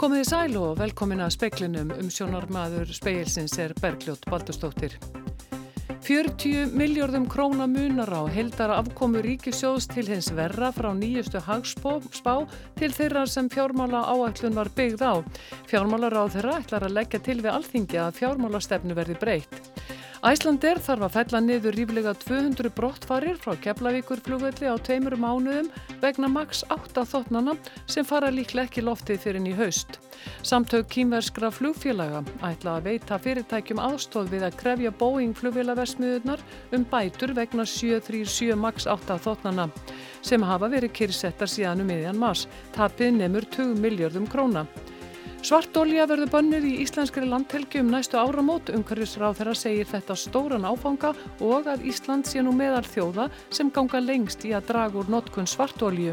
Komiði sæl og velkomin að speklinum um sjónarmaður speilsins er Bergljótt Baldurstóttir. 40 miljardum króna munar á heldara afkomu ríkisjóðs til hins verra frá nýjustu hagspá til þeirra sem fjármála áætlun var byggð á. Fjármálar á þeirra ætlar að leggja til við alþingi að fjármálastefnu verði breytt. Æslander þarf að fella niður ríflega 200 brottfarir frá Keflavíkur flugvelli á tveimur mánuðum vegna maks 8 þóttnana sem fara líklega ekki loftið fyrir í haust. Samtök kýmverskra flugfélaga ætla að veita fyrirtækjum aðstóð við að krefja Boeing flugvélaversmiðunar um bætur vegna 737 maks 8 þóttnana sem hafa verið kyrsettar síðan um miðjan mars. Tapið nefnur 2 miljardum króna. Svartólja verður bönnuð í íslenskri landhelgi um næstu áramót. Umhverfisráð þeirra segir þetta stóran áfanga og að Ísland sé nú meðal þjóða sem ganga lengst í að draga úr notkun svartólju.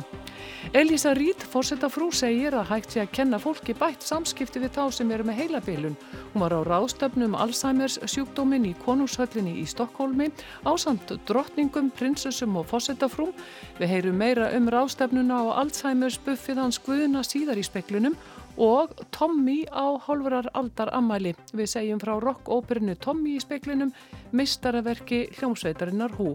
Elisa Rít, fórsetta frú, segir að hægt sé að kenna fólki bætt samskipti við þá sem eru með heilabilun. Hún var á ráðstöfnum Alzheimer's sjúkdómin í konungshöllinni í Stokkólmi á samt drottningum, prinsessum og fórsetta frú. Við heyrum meira um ráðstöfnuna á Alzheimer's buffið hans guðuna síðar í speklunum og Tommy á hálfurar aldar ammæli. Við segjum frá rock-óperinu Tommy í speklinum, mistaraverki hljómsveitarinnar Hú.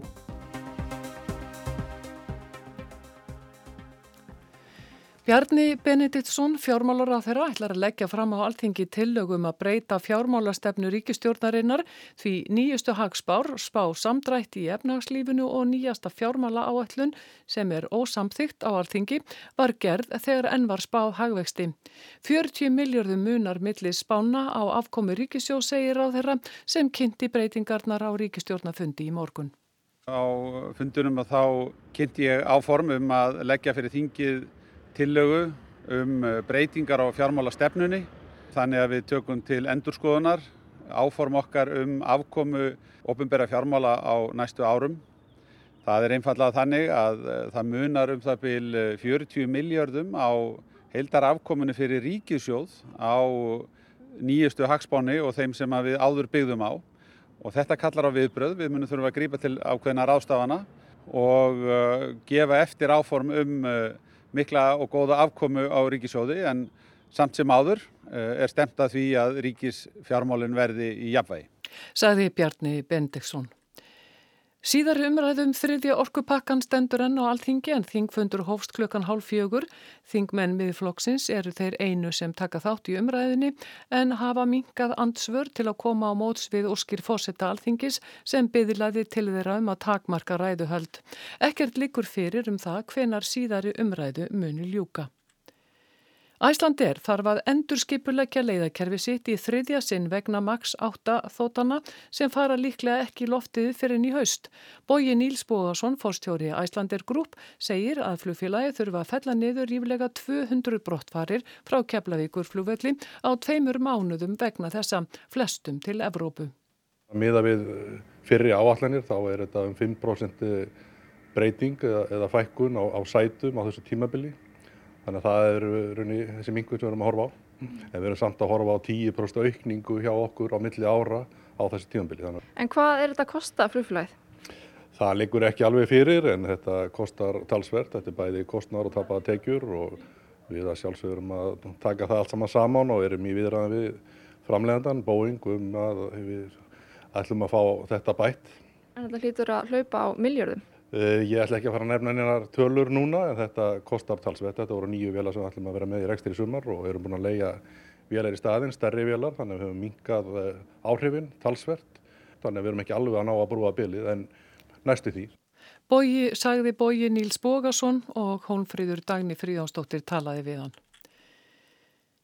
Bjarni Benediktsson, fjármálar á þeirra, ætlar að leggja fram á alltingi tillögum að breyta fjármálastefnu ríkistjórnarinnar því nýjustu hagspár, spá samdrætti í efnagslífinu og nýjasta fjármála áallun sem er ósamþygt á alltingi var gerð þegar enn var spáð hagvexti. 40 miljardum munar millir spána á afkomi ríkistjó segir á þeirra sem kynnti breytingarnar á ríkistjórnafundi í morgun. Á fundunum að þá kynnti ég áform um að leggja fyrir þingið tillögu um uh, breytingar á fjármálastefnunni þannig að við tökum til endurskoðunar áform okkar um afkomu ofinbæra fjármála á næstu árum. Það er einfallega þannig að uh, það munar um það byl 40 uh, miljardum á heildar afkomunu fyrir ríkisjóð á nýjustu hagspáni og þeim sem við áður byggðum á. Og þetta kallar á viðbröð, við munum þurfum að grípa til ákveðina rástafana og uh, gefa eftir áform um mikla og góða afkomu á ríkisjóði en samt sem áður eh, er stemt að því að ríkisfjármálinn verði í jafnvægi. Saði Bjarni Bendiktsson. Síðar umræðum þriðja orkupakkan stendur enn á allþingi en þingfundur hófst klukkan hálf fjögur. Þingmenn miðflokksins eru þeir einu sem taka þátt í umræðinni en hafa minkað andsvör til að koma á móts við óskir fósetta allþingis sem byðilaði til þeirra um að takmarka ræðuhöld. Ekkert likur fyrir um það hvenar síðari umræðu muni ljúka. Æslandir þarf að endurskipuleggja leiðakerfi sitt í þriðja sinn vegna maks 8 þótana sem fara líklega ekki loftið fyrir ný haust. Bóji Níls Bóðarsson, fórstjóri Æslandir Grúp, segir að flugfélagi þurfa að fella niður ríflega 200 brottfarir frá Keflavíkur flugvelli á tveimur mánuðum vegna þessa flestum til Evrópu. Miða við eh, fyrri áallanir þá er þetta um 5% breyting eða, eða fækkun á, á sætum á þessu tímabili Þannig að það er raunni, þessi mingun sem við erum að horfa á. En við erum samt að horfa á 10% aukningu hjá okkur á milli ára á þessi tímanbili. En hvað er þetta að kosta flugfélagið? Það liggur ekki alveg fyrir en þetta kostar talsvert. Þetta er bæði kostnar og tapaða tekjur og við að sjálfsögurum að taka það allt saman saman og erum í viðræðan við framlegandan, Boeing, um að við ætlum að fá þetta bætt. En þetta hlýtur að hlaupa á miljörðum? Eh, ég ætla ekki að fara að nefna einar tölur núna en þetta kostar talsvett. Þetta voru nýju vélar sem við ætlum að vera með í rekstir í sumar og erum búin að leia vélar í staðinn, stærri vélar, þannig að við hefum minkað eh, áhrifin talsvett. Þannig að við erum ekki alveg að ná að brúa bilið en næstu því. Bói sagði Bói Níls Bógason og Hólmfríður Dagni Fríðánsdóttir talaði við hann.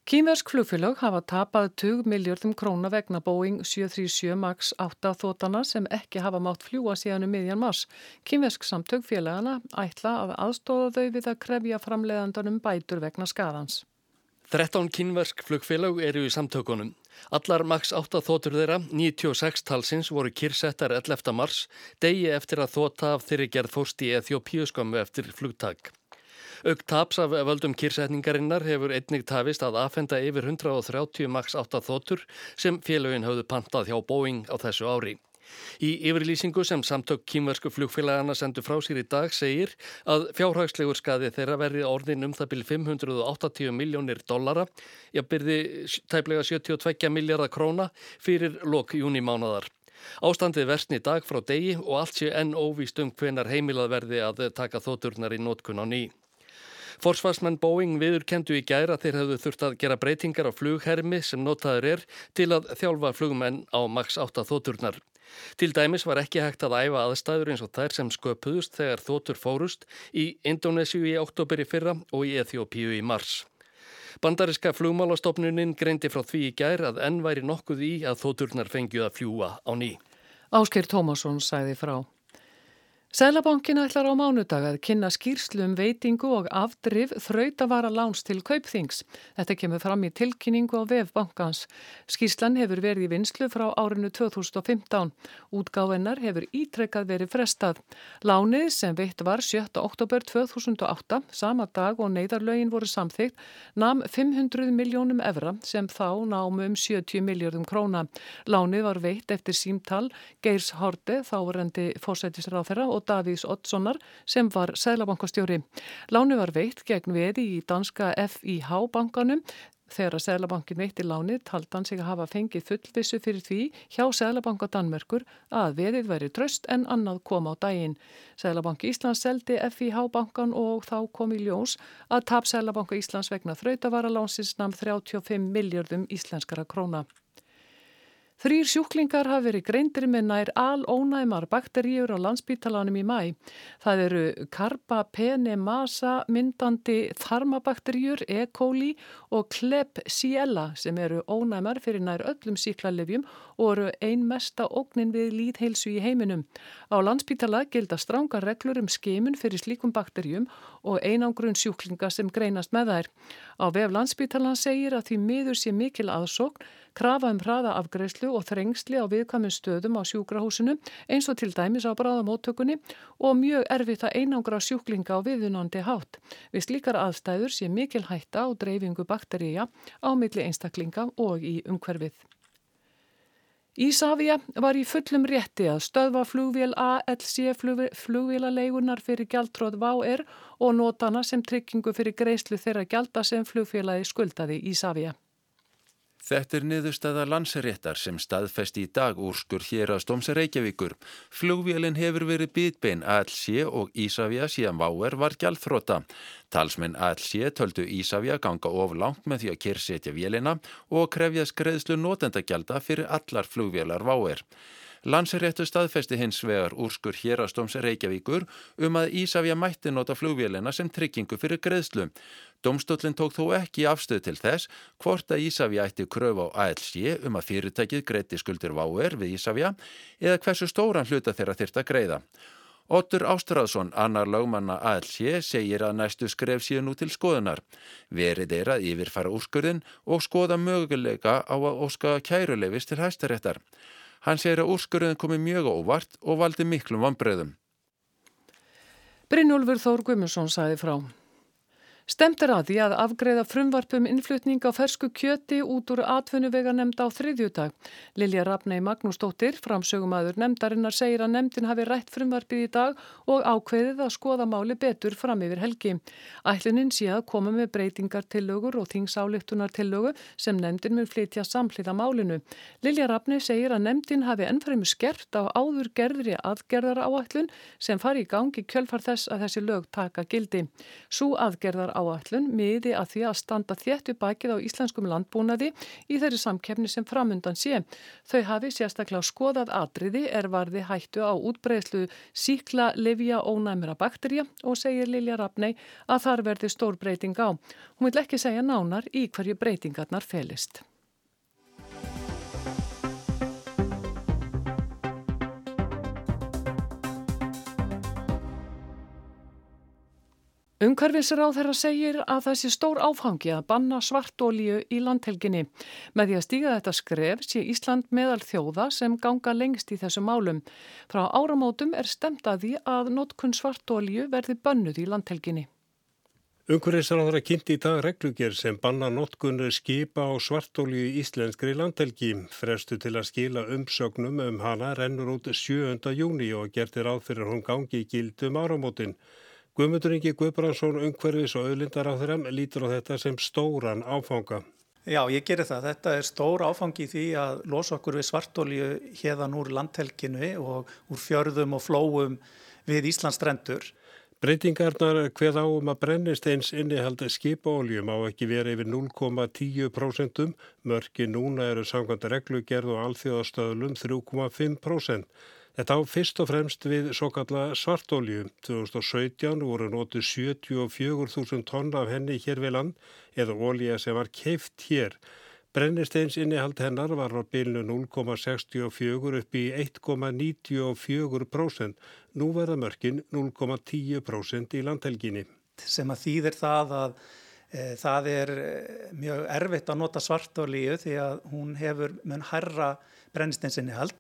Kýmversk flugfélag hafa tapað 20 miljardum króna vegna Boeing 737 MAX 8 þótana sem ekki hafa mátt fljúa síðan um miðjan mars. Kýmversk samtök félagana ætla að aðstóða þau við að krefja framleiðandanum bætur vegna skadans. 13 kynversk flugfélag eru í samtökunum. Allar MAX 8 þótur þeirra, 96 talsins, voru kyrsettar 11. mars, degi eftir að þóta af þeirri gerð fórst í Eþjópíuskömmu eftir flugtak. Ögg taps af völdum kýrsetningarinnar hefur einnig tafist að afhenda yfir 130 max 8 þóttur sem félagin hafðu pantað hjá Boeing á þessu ári. Í yfirlýsingu sem samtök kýmversku flugfélagana sendu frá sér í dag segir að fjárhagslegur skadi þeirra verði orðin um það byrju 580 miljónir dollara, ég byrði tæplega 72 miljardar króna fyrir lok júnimánaðar. Ástandið versni dag frá degi og allt sé enn óvíst um hvenar heimilað verði að taka þóturnar í nótkun á ný. Forsvarsmenn Boeing viðurkendu í gæra þeir hefðu þurft að gera breytingar á flughermi sem notaður er til að þjálfa flugmenn á maks 8 þóturnar. Til dæmis var ekki hægt að æfa aðstæður eins og þær sem sköpuðust þegar þótur fórust í Indonésiu í oktober í fyrra og í Eþjópíu í mars. Bandariska flugmálastofnunin greindi frá því í gær að enn væri nokkuð í að þóturnar fengju að fljúa á ný. Ásker Tómasson sæði frá. Sælabankin ætlar á mánudag að kynna skýrslu um veitingu og afdrif þrautavara láns til kaupþings. Þetta kemur fram í tilkynningu á vefbankans. Skýrslan hefur verið í vinslu frá árinu 2015. Útgáfinnar hefur ítrekkað verið frestað. Lánið sem veitt var 7. oktober 2008, sama dag og neyðarlögin voru samþygt, nam 500 miljónum evra sem þá námu um 70 miljardum króna. Lánið var veitt eftir símtal Geirs Horte, þárendi fórsættisráð þeirra og og Davís Oddssonar sem var Sælabankastjóri. Lánu var veitt gegn veði í danska FIH bankanum Þegar að Sælabankin veitti lánið taldi hann sig að hafa fengið fullvissu fyrir því hjá Sælabanka Danmerkur að veðið væri tröst en annað kom á daginn. Sælabanki Íslands seldi FIH bankan og þá kom í ljós að tap Sælabanka Íslands vegna þrautavara lánsins namn 35 miljardum íslenskara króna. Þrýr sjúklingar hafi verið greindir með nær alónæmar bakteríur á landsbítalanum í mæ. Það eru Carbapenemasa myndandi þarmabakteríur E. coli og Klebsiella sem eru ónæmar fyrir nær öllum síklarlefjum og eru ein mesta ógnin við líðheilsu í heiminum. Á landsbítala gelda stránga reglur um skimun fyrir slíkum bakteríum og einangrun sjúklinga sem greinast með þær. Á vef landsbítalan segir að því miður sé mikil aðsókn krafa um hraða afgreyslu og þrengsli á viðkvæmum stöðum á sjúkrahúsinu eins og til dæmis á bráðamóttökunni og mjög erfitt að einangra sjúklinga á viðunandi hátt. Við slíkar aðstæður sé mikil hætta á dreifingu bakteríja á milli einstaklinga og í umhverfið. Ísafja var í fullum rétti að stöðva flugvél ALC flugvélaleigunar fyrir gjaldtróð VAR og nótana sem tryggingu fyrir greiðslu þeirra gjalda sem flugfélagi skuldaði Ísafja. Þetta er niðurstaða landsréttar sem staðfest í dag úrskur hér að stómsa Reykjavíkur. Flugvélinn hefur verið bitbein ALC og Ísafja síðan váer var gjaldþróta. Talsmenn ALC töldu Ísafja ganga of langt með því að kyrsetja vélina og krefja skreðslu notendagjalda fyrir allar flugvélar váer. Landsréttu staðfesti hins vegar úrskur hérastóms Reykjavíkur um að Ísafja mætti nota flugvélina sem tryggingu fyrir greiðslu. Domstólinn tók þó ekki afstöð til þess hvort að Ísafja ætti kröf á ALC um að fyrirtækið greiði skuldir váer við Ísafja eða hversu stóran hluta þeirra þyrta greiða. Otur Ástráðsson, annar lögmanna ALC, segir að næstu skref síðan nú til skoðunar. Verið er að yfirfara úrskurðin og skoða möguleika á að óska kæruleifis til hæstaréttar. Hann segir að úrskurðin komi mjög óvart og valdi miklum vanbröðum. Brynjólfur Þór Guimundsson sæði frá. Stemt er að því að afgreða frumvarpum innflutning á fersku kjöti út úr atvinnuvega nefnda á þriðjúdag. Lilja Rafnei Magnúsdóttir, framsögumæður nefndarinnar, segir að nefndin hafi rætt frumvarpið í dag og ákveðið að skoða máli betur fram yfir helgi. Ætlunin sé að koma með breytingartillögur og þingsálíktunartillögu sem nefndin mun flytja samhliða málinu. Lilja Rafnei segir að nefndin hafi ennfremi skert á áður gerðri aðgerðar áætlun sem fari í gangi kjölfar þess að þessi lög taka gildi. Sú aðgerðar áallun miði að því að standa þéttu bakið á íslenskum landbúnaði í þeirri samkefni sem framundan sé. Þau hafi sérstaklega skoðað atriði er varði hættu á útbreyslu síkla, livja og næmira bakterja og segir Lilja Rafnei að þar verði stór breyting á. Hún vil ekki segja nánar í hverju breytingarnar felist. Umhverfisráð þeirra segir að þessi stór áfangi að banna svartólíu í landhelginni. Með því að stíga þetta skref sé Ísland meðal þjóða sem ganga lengst í þessu málum. Frá áramótum er stemt að notkun svartólíu verði bönnuð í landhelginni. Ungverðisráðara kynnti í dag reglugjör sem banna notkunni skipa á svartólju í Íslenskri landhelgi. Frestu til að skila umsögnum um hana rennur út 7. júni og gertir áð fyrir hún gangi í gildum áramótin. Guðmundur Ingi Guðbrandsson, ungverðis og auðlindar á þeirra lítur á þetta sem stóran áfanga. Já, ég gerir það. Þetta er stór áfangi því að losa okkur við svartólju hérðan úr landhelginu og úr fjörðum og flóum við Íslandstrendur. Breytingarnar hveð á um að brennisteins innihaldi skipaóljum á ekki verið yfir 0,10%, mörki núna eru sangand reglugerð og alþjóðastöðlum 3,5%. Þetta á fyrst og fremst við svo kalla svartólju. 2017 voru nótu 74.000 tonn af henni hér við land eða ólja sem var keift hér. Brennisteins innihald hennar var á bylnu 0,64 upp í 1,94%. Nú verða mörkin 0,10% í landhelginni. Sem að þýðir það að e, það er e, mjög erfitt að nota svartolíu því að hún hefur mun herra brennisteins innihald.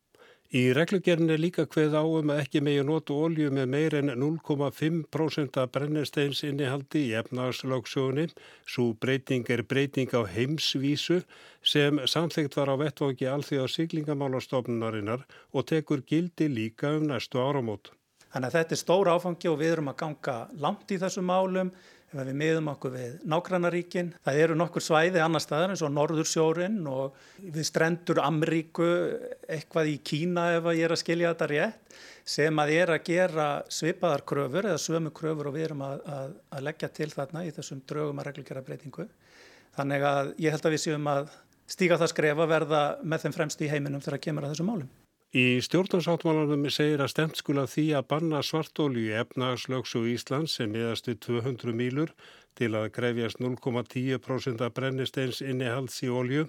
Í reglugjörn er líka hveð áum að ekki megi notu ólju með meir en 0,5% af brennesteins innihaldi í efnagslöksjóni. Svo breyting er breyting á heimsvísu sem samþygt var á vettváki alþjóða siglingamálastofnunarinnar og tekur gildi líka um næstu áramót. Þannig að þetta er stór áfangi og við erum að ganga langt í þessum málum ef við miðum okkur við nágrannaríkin. Það eru nokkur svæði annar staðar eins og Norðursjórin og við strendur Amríku, eitthvað í Kína ef ég er að skilja þetta rétt, sem að er að gera svipaðar kröfur eða sömu kröfur og við erum að, að, að leggja til þarna í þessum draugum að reglugera breytingu. Þannig að ég held að við séum að stíga það skrefa verða með þeim fremst í heiminum þegar að kemur að þessum málum. Í stjórnarsáttmálanum segir að stemt skula því að banna svartólu í efnagslöksu Íslands sem eðast við 200 mílur til að grefjast 0,10% af brennisteins innihalds í olju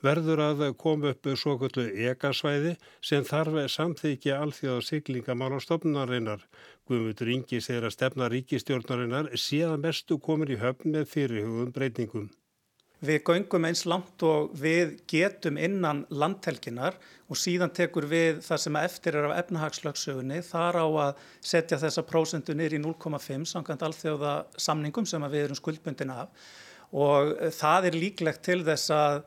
verður að koma upp svo kvöldu ekasvæði sem þarf samþykja alþjóða siglingamálastofnarinnar. Guðmundur Ingi segir að stefna ríkistjórnarinnar séða mestu komin í höfn með fyrirhugum breytingum. Við göngum eins langt og við getum innan landhelginar og síðan tekur við það sem eftir er af efnahagslöksugunni þar á að setja þessa prósendu nýr í 0,5 samkvæmt alþjóða samningum sem við erum skuldbundin af. Og það er líklegt til þess að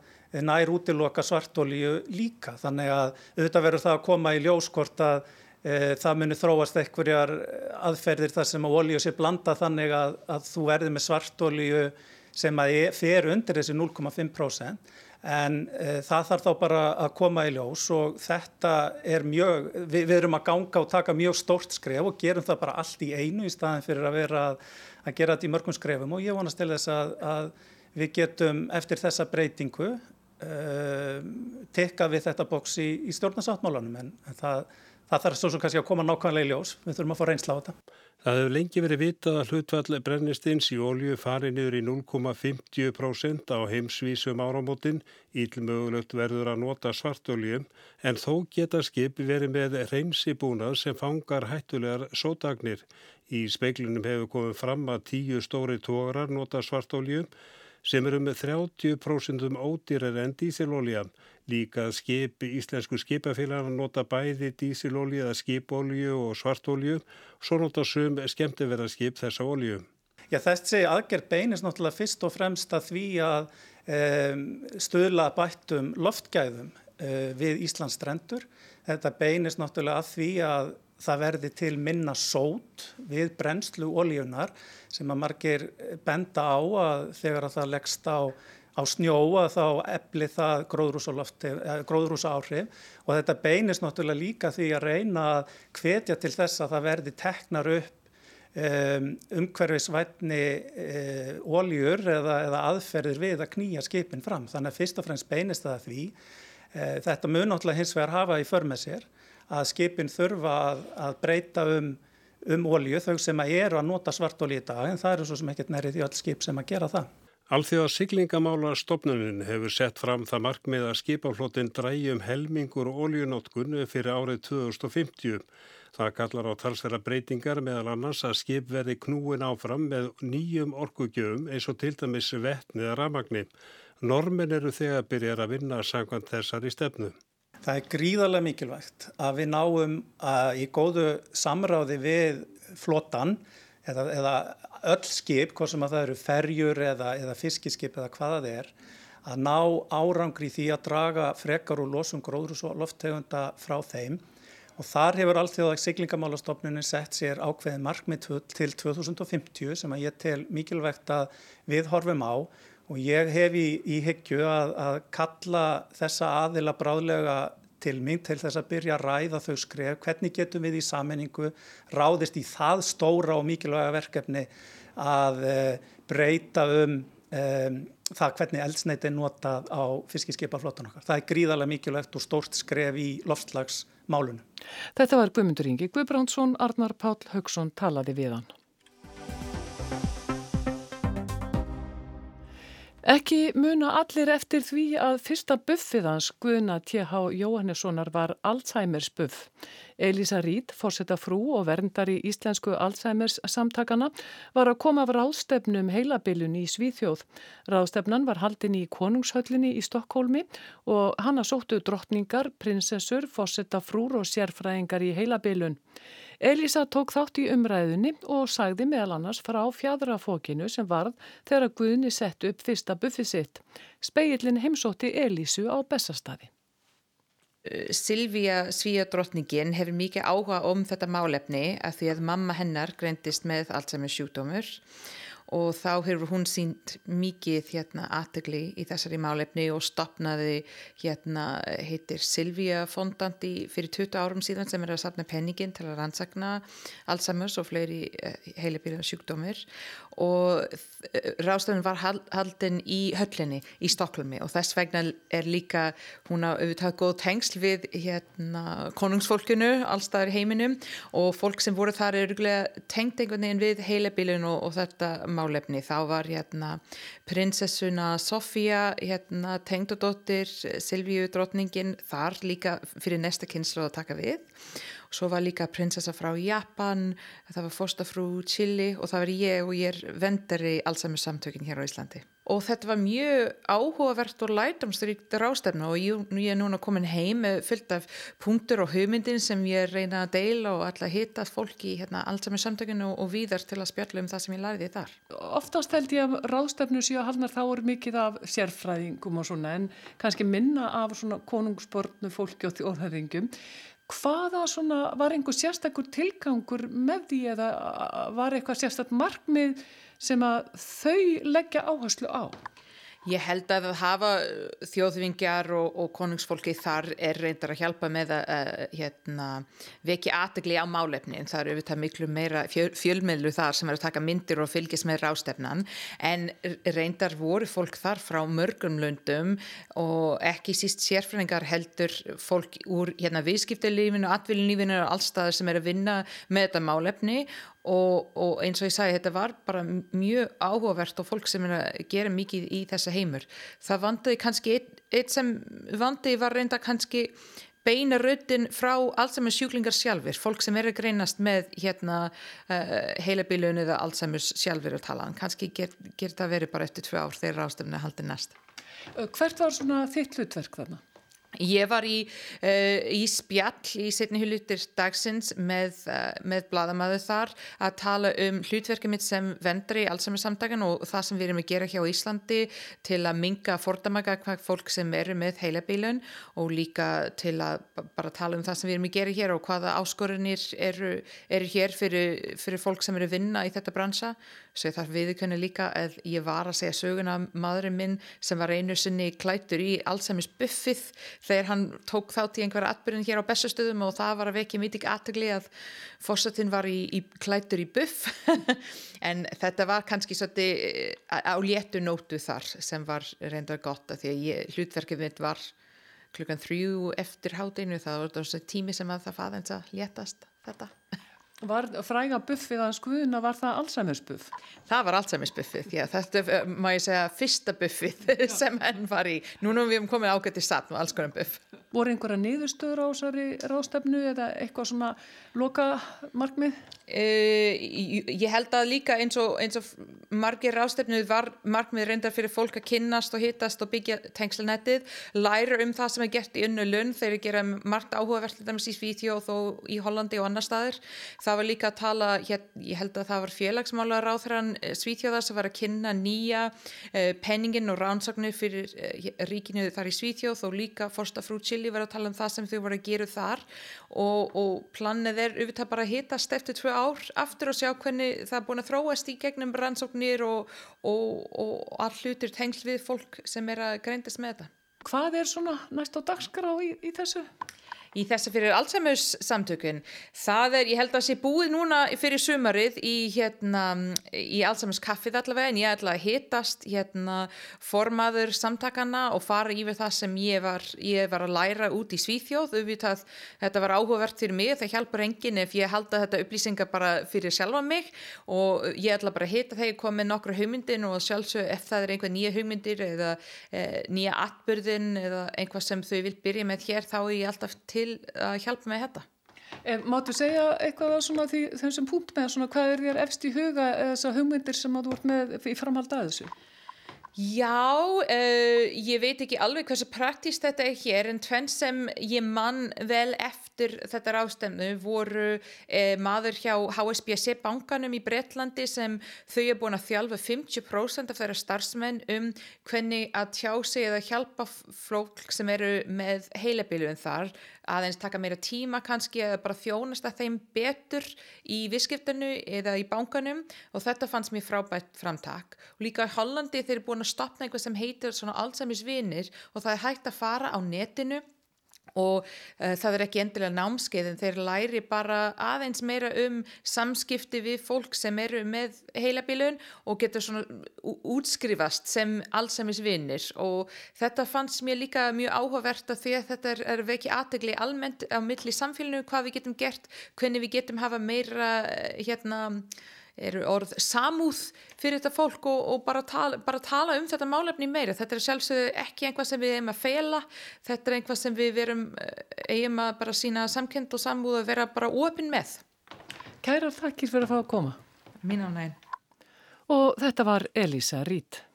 nær útiloka svartólíu líka. Þannig að auðvitað verður það að koma í ljóskort að e, það munir þróast eitthvað aðferðir þar sem að olíu sé blanda þannig að, að þú verður með svartólíu sem að fer undir þessi 0,5% en e, það þarf þá bara að koma í ljós og þetta er mjög, við, við erum að ganga og taka mjög stórt skref og gerum það bara allt í einu í staðin fyrir að vera að, að gera þetta í mörgum skrefum og ég vonast til þess að, að við getum eftir þessa breytingu e, tekka við þetta bóks í, í stjórnarsáttmálanum en, en það, það þarf svo sem kannski að koma nákvæmlega í ljós, við þurfum að fá reynsla á þetta. Það hefur lengi verið vitað að hlutfall brennistins í ólju fari niður í 0,50% á heimsvísum áramótin, ílmögulegt verður að nota svartoljum, en þó geta skip verið með reymsibúnað sem fangar hættulegar sótagnir. Í speiklunum hefur komið fram að tíu stóri tórar nota svartoljum sem eru með 30% ódýrar en dísilolja. Líka skip, íslensku skipafélag nota bæði dísilolju eða skipolju og svartolju, svo nota sum skemmtiverðarskip þessa olju. Já þessi aðgerð beinist náttúrulega fyrst og fremst að því að um, stöðla bættum loftgæðum uh, við Íslands strendur. Þetta beinist náttúrulega að því að það verði til minna sót við brennslu oljunar sem að margir benda á að þegar að það leggst á á snjóa þá efli það gróðrúsa áhrif og þetta beinist náttúrulega líka því að reyna að hvetja til þess að það verði teknar upp um, umhverfisvætni um, oljur eða, eða aðferðir við að knýja skipin fram. Þannig að fyrst og fremst beinist það að því. Um, þetta mun náttúrulega hins vegar hafa í för með sér að skipin þurfa að, að breyta um, um olju þau sem að eru að nota svartolí í dag en það eru svo sem ekkert nærið í öll skip sem að gera það. Alþjóða siglingamála stopnunin hefur sett fram það markmið að skipaflótin dræjum helmingur og oljunótkun fyrir árið 2050. Það kallar á talsverða breytingar meðal annars að skip verði knúin áfram með nýjum orkugjöfum eins og til dæmis vettniða ramagni. Normin eru þegar byrjar að vinna sangant þessar í stefnu. Það er gríðarlega mikilvægt að við náum að í góðu samráði við flotan eða, eða öll skip, hvort sem að það eru ferjur eða, eða fiskiskip eða hvaða það er, að ná árangri því að draga frekar og losum gróðrús og lofttegunda frá þeim. Og þar hefur allþjóðag siglingamálastofnunin sett sér ákveðin markmið til 2050 sem að ég tel mikilvægt að við horfum á og ég hef í, í hyggju að, að kalla þessa aðila bráðlega til mig til þess að byrja að ræða þau skref, hvernig getum við í sammenningu ráðist í það stóra og mikilvæga verkefni að e, breyta um e, það hvernig eldsneiti notað á fiskiskipaflottan okkar. Það er gríðarlega mikilvægt og stórt skref í loftslagsmálunum. Þetta var Guðmundur Ingi Guðbrandsson, Arnar Pál Haugsson talaði við hann. Ekki muna allir eftir því að fyrsta buffið hans Guðna T.H. Jóhannessonar var Alzheimer's buff. Elisa Rít, fórsetta frú og verndari íslensku Alzheimer's samtakana, var að koma af ráðstefnum heilabilun í Svíþjóð. Ráðstefnan var haldin í konungshöllinni í Stokkólmi og hanna sóttu drottningar, prinsessur, fórsetta frúr og sérfræðingar í heilabilun. Elisa tók þátt í umræðunni og sagði meðal annars frá fjadrafókinu sem varð þegar Guðni sett upp fyrsta buffið sitt. Speillin heimsótti Elisu á Bessastadi. Uh, Silvíja Svíjadrottningin hefur mikið áhuga um þetta málefni að því að mamma hennar greindist með allt sem er sjúkdómur og þá hefur hún sínt mikið hérna aðtegli í þessari málefni og stopnaði hérna heitir Silvíja Fondandi fyrir 20 árum síðan sem er að sapna penningin til að rannsakna Alzheimer's og fleiri eh, heilabílum sjúkdómir og eh, ráðstöfun var haldin í höllinni í Stokkluми og þess vegna er líka hún að auðvitað góð tengsl við hérna konungsfólkinu allstaðar heiminum. Og fólk sem voru þar er tengt einhvern veginn við heilabílun og, og þetta málefni. Þá var hérna prinsessuna Sofía hérna tengdodóttir Silvíu drotningin þar líka fyrir næsta kynslu að taka við Svo var líka prinsessa frá Japan, það var fórstafrú Chili og það var ég og ég er vendari allsami samtökin hér á Íslandi. Og þetta var mjög áhugavert og lætumstrykt rástefna og ég, ég er núna komin heim fyllt af punktur og hugmyndin sem ég reyna að deila og alltaf hitta fólki hérna, allsami samtökinu og, og víðar til að spjalla um það sem ég læriði þar. Oftast held ég að rástefnu síðan halnar þá er mikið af sérfræðingum og svona en kannski minna af svona konungsbornu fólki og þjóðhæðingum. Hvaða svona, var einhver sérstakur tilgangur með því eða var eitthvað sérstaklega markmið sem að þau leggja áherslu á? Ég held að að hafa uh, þjóðvingjar og, og konungsfólki þar er reyndar að hjálpa með að uh, hérna, veki aðegli á málefni en það eru auðvitað miklu meira fjöl, fjölmiðlu þar sem eru að taka myndir og fylgjast með rástefnan en reyndar voru fólk þar frá mörgum löndum og ekki síst sérfræðingar heldur fólk úr hérna, viðskiptalífinu og atviljulífinu og allstaðar sem eru að vinna með þetta málefni Og, og eins og ég sagði þetta var bara mjög áhugavert og fólk sem er gera mikið í þessa heimur. Það vandiði kannski eitt, eitt sem vandiði var reynda kannski beina rautin frá Alzheimer sjúklingar sjálfur, fólk sem er að greinast með hérna uh, heilabilun eða Alzheimer sjálfur að tala kannski ger, ger það verið bara eftir tvö ár þegar ástefni haldið næst. Hvert var svona þitt hlutverk þarna? Ég var í, uh, í spjall í setni hlutir dagsins með, uh, með bladamæðu þar að tala um hlutverkið mitt sem vendri í allsammersamdagan og það sem við erum að gera hjá Íslandi til að minga fordamaga hvað fólk sem eru með heilabílun og líka til að bara tala um það sem við erum að gera hér og hvaða áskorunir eru, eru hér fyrir, fyrir fólk sem eru að vinna í þetta bransa. Svo þarf viðkönni líka að ég var að segja söguna maðurinn minn sem var einu sinni klætur í allsammis buffið þegar hann tók þátt í einhverja atbyrjun hér á bestastöðum og það var að vekja mítið aðtögli að fórsatinn var í, í klætur í buff. En þetta var kannski svolítið eh, á léttu nótu þar sem var reyndar gott að því að ég, hlutverkið mitt var klukkan þrjú eftir hátinu það var þessi tími sem að það faðins að létast þetta Var fræga buffið að skuðuna, var það Alzheimer's buff? Það var Alzheimer's buffið, já, þetta er, eh, má ég segja, fyrsta buffið sem henn var í. Núna við hefum komið ágætt í satt með alls konar buff. Voru einhverja niðurstöður á þessari rástefnu eða eitthvað svona loka markmið? Uh, ég held að líka eins og, eins og margir rástefnu var markmið reyndar fyrir fólk að kynnast og hittast og byggja tengslunettið, læra um það sem er gert í unnu lunn þegar ég gera margt áhugavert í Svíþjóð og í Hollandi og annar staðir það var líka að tala, ég held að það var félagsmála ráþrann Svíþjóða sem var að kynna nýja penningin og rannsóknu fyrir ríkinu þar í Svíþjóð og líka Forsta Frú Chili var að tala um það sem þau voru að gera þar og, og planið er auðvitað bara að hitast eftir tvö ár aftur og sjá hvernig það er búin að þróast í gegnum rannsóknir og, og, og all hlutir tengsl við fólk sem er að greindast með þetta. Hvað er svona næst á dagskrá í, í þessu? Í þess að fyrir Alzheimer's samtökun það er, ég held að það sé búið núna fyrir sumarið í hérna í Alzheimer's kaffið allavega en ég ætla að hitast hérna formaður samtakana og fara yfir það sem ég var, ég var að læra út í Svíþjóð. Að, þetta var áhugavert fyrir mig það hjálpar engin ef ég held að þetta upplýsingar bara fyrir sjálfa mig. Og ég ætla bara að hita þegar ég kom með nokkru hugmyndin og sjálfsög ef það er einhver nýja hugmyndir eða e, nýja atbyrðin eða einhvað sem þau vil byrja með hér þá er ég alltaf til til að hjálpa með þetta. Máttu segja eitthvað svona því þessum punkt með svona hvað er þér efst í huga þessar hugmyndir sem þú ert með í framhald að þessu? Já, uh, ég veit ekki alveg hversu praktist þetta er hér en tvenn sem ég mann vel eftir þetta rástefnu voru uh, maður hjá HSBC bankanum í Breitlandi sem þau er búin að þjálfa 50% af þeirra starfsmenn um hvernig að tjá sig eða hjálpa fólk sem eru með heilabiluðin þar. Aðeins taka meira tíma kannski eða bara þjónast að þeim betur í visskiptanu eða í bankanum og þetta fannst mér frábært framtak. Og líka í Hollandi þeir eru búin að stopna eitthvað sem heitir svona Alzheimer's vinir og það er hægt að fara á netinu og uh, það er ekki endilega námskeið en þeir læri bara aðeins meira um samskipti við fólk sem eru með heilabilun og getur svona útskrifast sem allsæmis vinnir og þetta fannst mér líka mjög áhugavert að því að þetta er, er vekki aðtegli almennt á milli samfélinu hvað við getum gert, hvernig við getum hafa meira eh, hérna eru orð samúð fyrir þetta fólk og, og bara, tala, bara tala um þetta málefni meira. Þetta er sjálfsögðu ekki einhvað sem við eigum að feila, þetta er einhvað sem við verum, eh, eigum að bara sína samkend og samúð og vera bara ofinn með. Kærar þakkir fyrir að fá að koma. Mín á næn. Og þetta var Elisa Rít.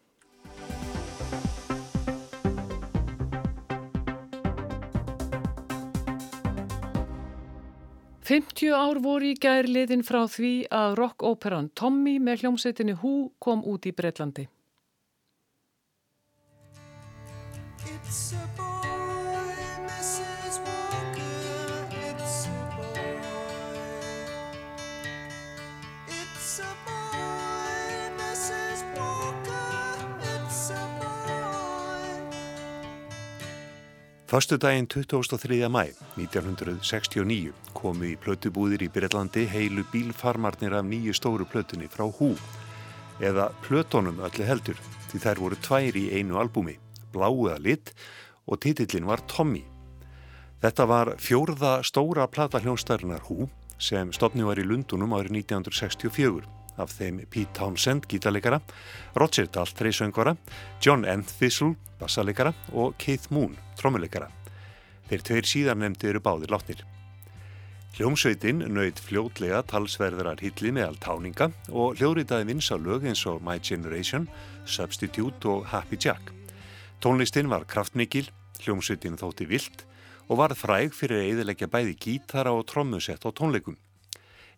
50 ár voru í gær liðin frá því að rock-óperan Tommy með hljómsveitinni Who kom út í Breitlandi. Fastu daginn 23. mæ 1969 komu í plötubúðir í Breitlandi heilu bílfarmarnir af nýju stóru plötunni frá Hú eða plötunum öllu heldur því þær voru tvær í einu albúmi, Bláuða lit og titillin var Tommy. Þetta var fjórða stóra platahljónstærunar Hú sem stopni var í Lundunum árið 1964 af þeim Pete Townsend gítalegara, Roger Daltrey söngvara, John Entwistle bassalegara og Keith Moon trommulegara. Þeir tveir síðan nefndi eru báðir látnir. Hljómsveitin nöyð fljótlega talsverðarar hilli meðal táninga og hljóriðaði vinsa lög eins og My Generation, Substitute og Happy Jack. Tónlistin var kraftmikil, hljómsveitin þótti vilt og var fræg fyrir að eðilegja bæði gítara og trommusett á tónleikum.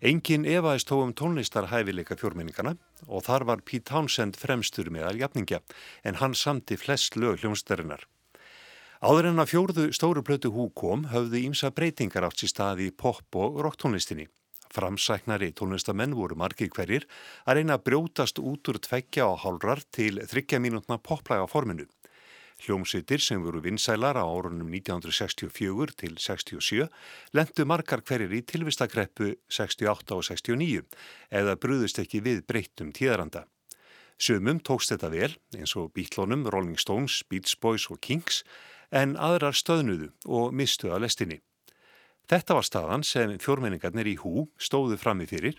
Engin evaðist þó um tónlistarhæfileika fjórminningana og þar var Pete Townsend fremstur meðal jafningja en hann samti flest lög hljómsdarinnar. Áður en að fjórðu stóru blötu hú kom höfðu ímsa breytingar átt sér staði í pop og rocktónlistinni. Framsæknari tónlistamenn voru margir hverjir að reyna að brjótast út úr tveggja og hálrar til þryggja mínútna poplæga forminu. Hljómsveitir sem voru vinsælar á árunum 1964 til 67 lendu margar hverjir í tilvistakreppu 68 og 69 eða brúðust ekki við breyttum tíðaranda. Sumum tókst þetta vel eins og Beatlonum, Rolling Stones, Beach Boys og Kings en aðrar stöðnuðu og mistu að lestinni. Þetta var staðan sem fjórmenningarnir í hú stóðu fram í fyrir.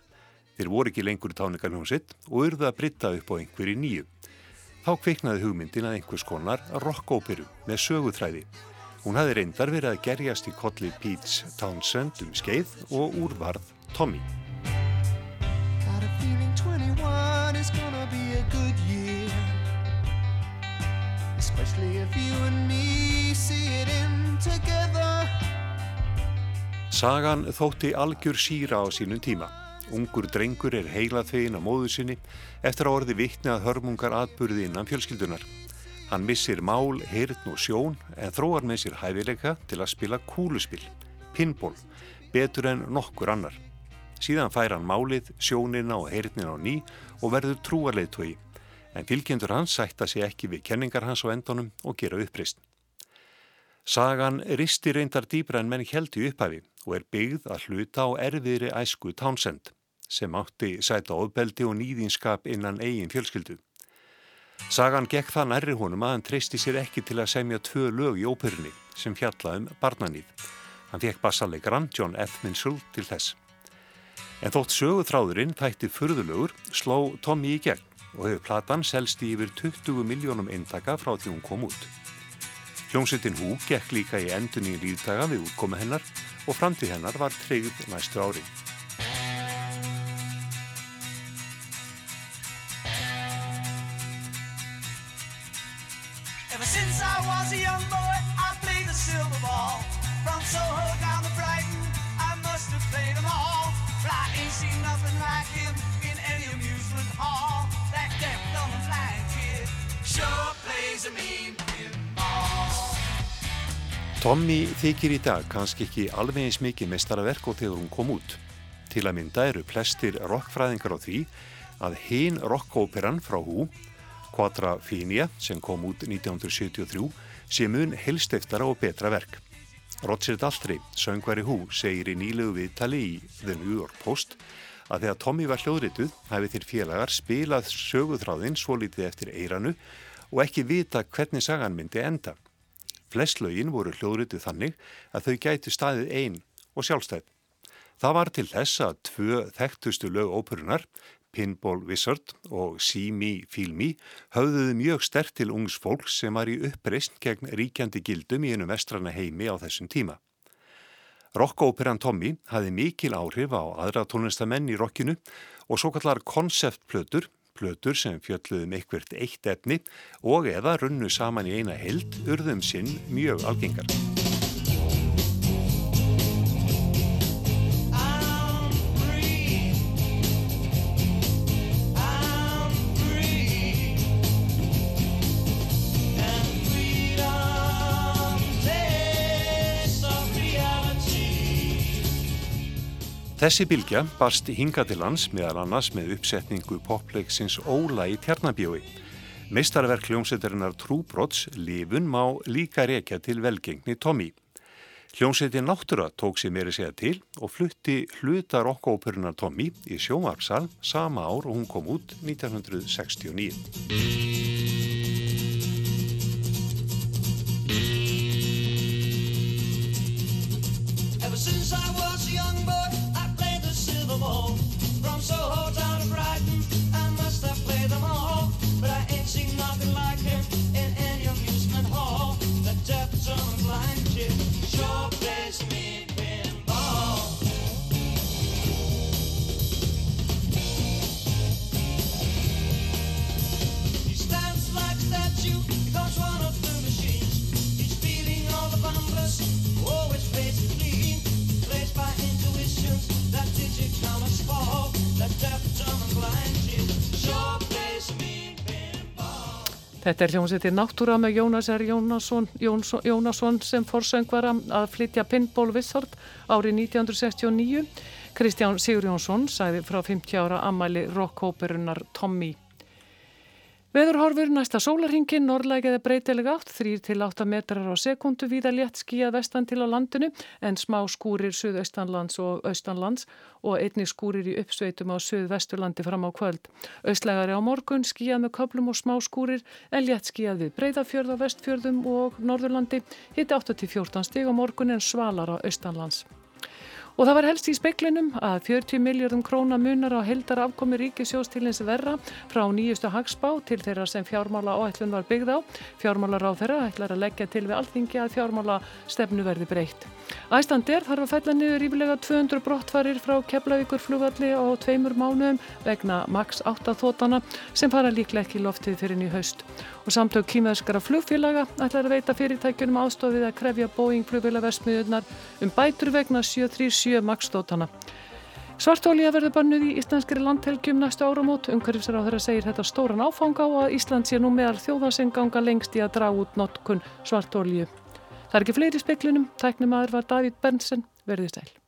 Þeir voru ekki lengur táningar hljómsitt og urðu að britta upp á einhverju nýju. Þá kveiknaði hugmyndin að einhvers konar rockóperu með söguþræði. Hún hafi reyndar verið að gerjast í kolli Pete's Townsend um skeið og úrvarð Tommy. Sagan þótti algjör síra á sínum tíma. Ungur drengur er heilað þegin á móðu sinni eftir að orði vittni að hörmungar atbyrði innan fjölskyldunar. Hann missir mál, heyrðn og sjón en þróar með sér hæfileika til að spila kúluspill, pinball, betur en nokkur annar. Síðan fær hann málið, sjónina og heyrðnina á ný og verður trúarleitói en fylgjendur hans sætta sig ekki við kenningar hans á endunum og gera uppreist. Sagan risti reyndar dýbra en menn heldi upphafi og er byggð að hluta á erfiðri æsku Townsend sem átti sæta ofbeldi og nýðinskap innan eigin fjölskyldu. Sagan gekk það nærri honum að hann treysti sér ekki til að semja tvö lög í óperunni sem fjallaðum barnanýð. Hann fekk bassalegran John F. Minshall til þess. En þótt söguþráðurinn þætti fyrðulögur sló Tommy í gegn og hefur platan selst í yfir 20 miljónum eintaka frá því hún kom út. Hljómsveitin Hú gekk líka í endunni í lífdaga við útkomi hennar og framtíð hennar var treyð næstu ári. Tommy þykir í dag kannski ekki alveg eins mikið mestaraverk og þegar hún kom út. Til að mynda eru plestir rockfræðingar á því að hinn rockóperan frá hú, Quadra Finia, sem kom út 1973, sé mun helsteftara og betra verk. Roger Daltrey, söngvari hú, segir í nýlegu viðtali í The New York Post að þegar Tommy var hljóðrituð hafi þeir félagar spilað söguþráðinn svo litið eftir eiranu og ekki vita hvernig sagan myndi enda. Flest lögin voru hljóðrituð þannig að þau gætu staðið einn og sjálfstæð. Það var til þess að tvö þekktustu lög óperunar, Pinball Wizard og See Me Feel Me, höfðuðu mjög stert til ungs fólks sem var í uppreist gegn ríkjandi gildum í einu vestrana heimi á þessum tíma. Rockóperan Tommy hafi mikil áhrif á aðra tónlistamenn í rockinu og svo kallar konceptplötur plötur sem fjöldluðum eitthvert eitt efni og eða runnu saman í eina held urðum sinn mjög algengar. Þessi bylgja barst hinga til lands meðal annars með uppsetningu popleiksins Óla í Tjarnabjói. Meistarverk hljómsveitarinnar Trúbrots Livun má líka rekja til velgengni Tommy. Hljómsveitin Náttúra tók sér meiri segja til og flutti hluta rockóperunar Tommy í sjómarpsal sama ár og hún kom út 1969. Þetta er hljómsveitir Náttúra með Jónas R. Jónasson, Jónsson, Jónasson sem forsöngvara að flytja Pinball Wizard árið 1969. Kristján Sigur Jónsson sæði frá 50 ára ammæli rockóperunar Tommy. Veðurhorfur næsta sólarhingin, norðlægið er breytilega átt, 3-8 metrar á sekundu, víða létt skíjað vestan til á landinu en smá skúrir suðaustanlands og austanlands og einni skúrir í uppsveitum á suðvesturlandi fram á kvöld. Austlægari á morgun, skíjað með köplum og smá skúrir en létt skíjað við breyðafjörð á vestfjörðum og norðurlandi, hitti 8-14 stig á morgun en svalar á austanlands. Og það var helst í speklinum að 40 miljardum króna munar á heldar afkomi ríkisjós til eins verra frá nýjustu hagspá til þeirra sem fjármála áætlun var byggð á. Fjármálar á þeirra ætlar að leggja til við alþingi að fjármála stefnu verði breytt. Æslandir þarf að fælla niður yfirlega 200 brottfarir frá Keflavíkur flugvalli á tveimur mánuðum vegna maks 8 þótana sem fara líklega ekki loftið fyrir nýju haust. Og samtök kýmverskara flugfélaga ætlar að veita fyrirtækjunum ástofið að krefja Boeing flugvélaversmiðunar um bætur vegna 737 makstótana. Svartólíja verður bannuð í íslenskri landhelgjum næstu áramót. Á þeirra segir þetta stóran áfanga og að Ísland sé nú meðal þjóðarsenganga lengst í að draga út notkun svartólíu. Það er ekki fleiri speklinum. Tæknum aður var Davíð Bernsen. Verðið stæl.